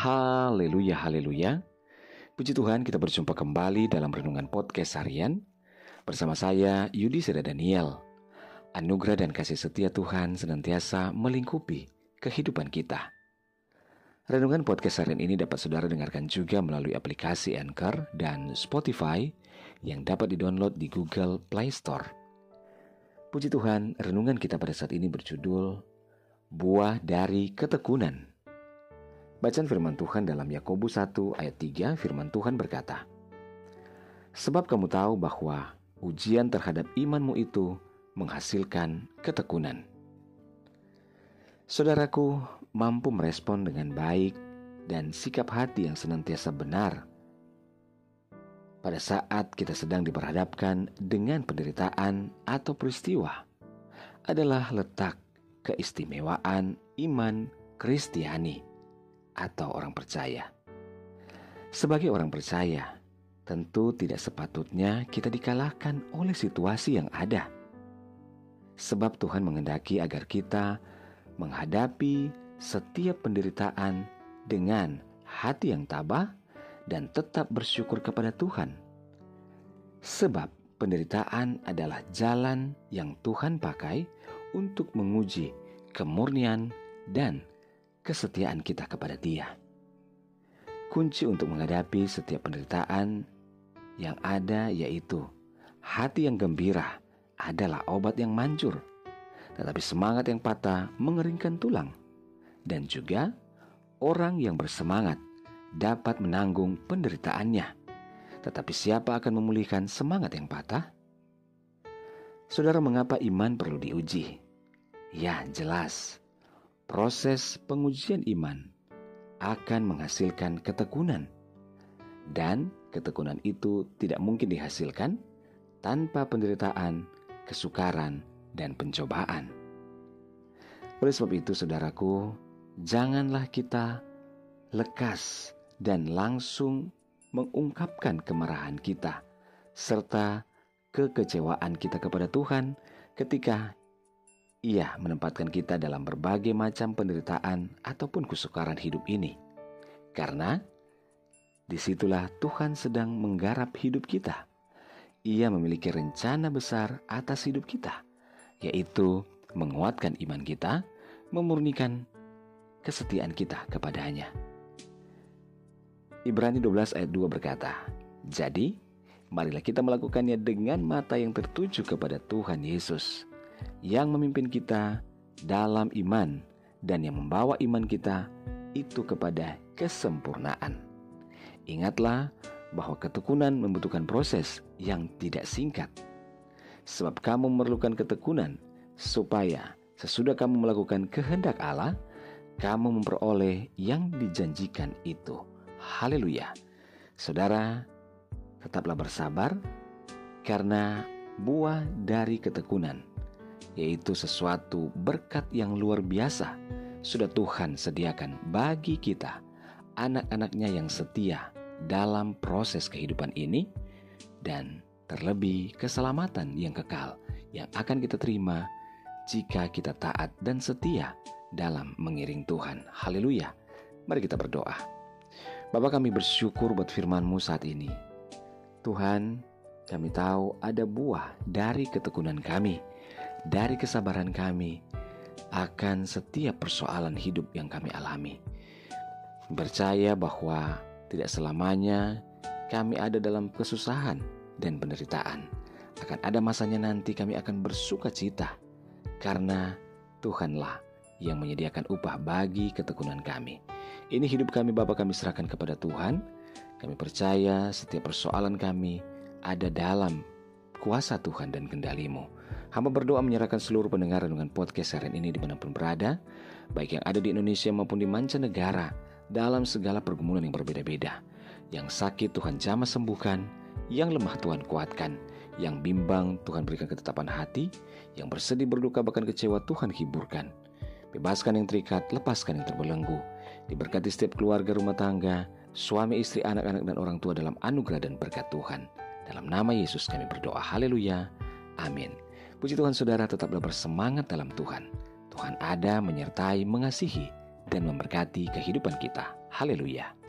Haleluya, haleluya. Puji Tuhan kita berjumpa kembali dalam Renungan Podcast Harian. Bersama saya Yudi Seda Daniel. Anugerah dan kasih setia Tuhan senantiasa melingkupi kehidupan kita. Renungan Podcast Harian ini dapat saudara dengarkan juga melalui aplikasi Anchor dan Spotify Yang dapat didownload di Google Play Store. Puji Tuhan, renungan kita pada saat ini berjudul Buah dari Ketekunan Bacaan firman Tuhan dalam Yakobus 1 ayat 3 firman Tuhan berkata, Sebab kamu tahu bahwa ujian terhadap imanmu itu menghasilkan ketekunan. Saudaraku mampu merespon dengan baik dan sikap hati yang senantiasa benar pada saat kita sedang diperhadapkan dengan penderitaan atau peristiwa adalah letak keistimewaan iman Kristiani atau orang percaya. Sebagai orang percaya, tentu tidak sepatutnya kita dikalahkan oleh situasi yang ada. Sebab Tuhan mengendaki agar kita menghadapi setiap penderitaan dengan hati yang tabah dan tetap bersyukur kepada Tuhan. Sebab penderitaan adalah jalan yang Tuhan pakai untuk menguji kemurnian dan kesetiaan kita kepada Dia. Kunci untuk menghadapi setiap penderitaan yang ada yaitu hati yang gembira adalah obat yang manjur, tetapi semangat yang patah mengeringkan tulang, dan juga orang yang bersemangat dapat menanggung penderitaannya. Tetapi siapa akan memulihkan semangat yang patah? Saudara, mengapa iman perlu diuji? Ya, jelas proses pengujian iman akan menghasilkan ketekunan, dan ketekunan itu tidak mungkin dihasilkan tanpa penderitaan, kesukaran, dan pencobaan. Oleh sebab itu, saudaraku, janganlah kita lekas dan langsung mengungkapkan kemarahan kita serta kekecewaan kita kepada Tuhan ketika ia menempatkan kita dalam berbagai macam penderitaan ataupun kesukaran hidup ini. Karena di situlah Tuhan sedang menggarap hidup kita. Ia memiliki rencana besar atas hidup kita, yaitu menguatkan iman kita, memurnikan kesetiaan kita kepadanya. Ibrani 12 ayat 2 berkata, Jadi, marilah kita melakukannya dengan mata yang tertuju kepada Tuhan Yesus, yang memimpin kita dalam iman dan yang membawa iman kita itu kepada kesempurnaan. Ingatlah bahwa ketekunan membutuhkan proses yang tidak singkat. Sebab kamu memerlukan ketekunan supaya sesudah kamu melakukan kehendak Allah, kamu memperoleh yang dijanjikan itu. Haleluya. Saudara, tetaplah bersabar karena buah dari ketekunan yaitu sesuatu berkat yang luar biasa sudah Tuhan sediakan bagi kita, anak-anaknya yang setia dalam proses kehidupan ini, dan terlebih keselamatan yang kekal yang akan kita terima jika kita taat dan setia dalam mengiring Tuhan. Haleluya. Mari kita berdoa. Bapak kami bersyukur buat firman-Mu saat ini. Tuhan, kami tahu ada buah dari ketekunan kami dari kesabaran kami akan setiap persoalan hidup yang kami alami. Percaya bahwa tidak selamanya kami ada dalam kesusahan dan penderitaan. Akan ada masanya nanti kami akan bersuka cita karena Tuhanlah yang menyediakan upah bagi ketekunan kami. Ini hidup kami Bapak kami serahkan kepada Tuhan. Kami percaya setiap persoalan kami ada dalam kuasa Tuhan dan kendalimu. Hamba berdoa menyerahkan seluruh pendengar dengan podcast harian ini di mana pun berada, baik yang ada di Indonesia maupun di mancanegara, dalam segala pergumulan yang berbeda-beda. Yang sakit Tuhan jamah sembuhkan, yang lemah Tuhan kuatkan, yang bimbang Tuhan berikan ketetapan hati, yang bersedih berduka bahkan kecewa Tuhan hiburkan. Bebaskan yang terikat, lepaskan yang terbelenggu. Diberkati setiap keluarga rumah tangga, suami, istri, anak-anak, dan orang tua dalam anugerah dan berkat Tuhan. Dalam nama Yesus kami berdoa. Haleluya. Amin. Puji Tuhan saudara tetaplah bersemangat dalam Tuhan. Tuhan ada menyertai, mengasihi, dan memberkati kehidupan kita. Haleluya!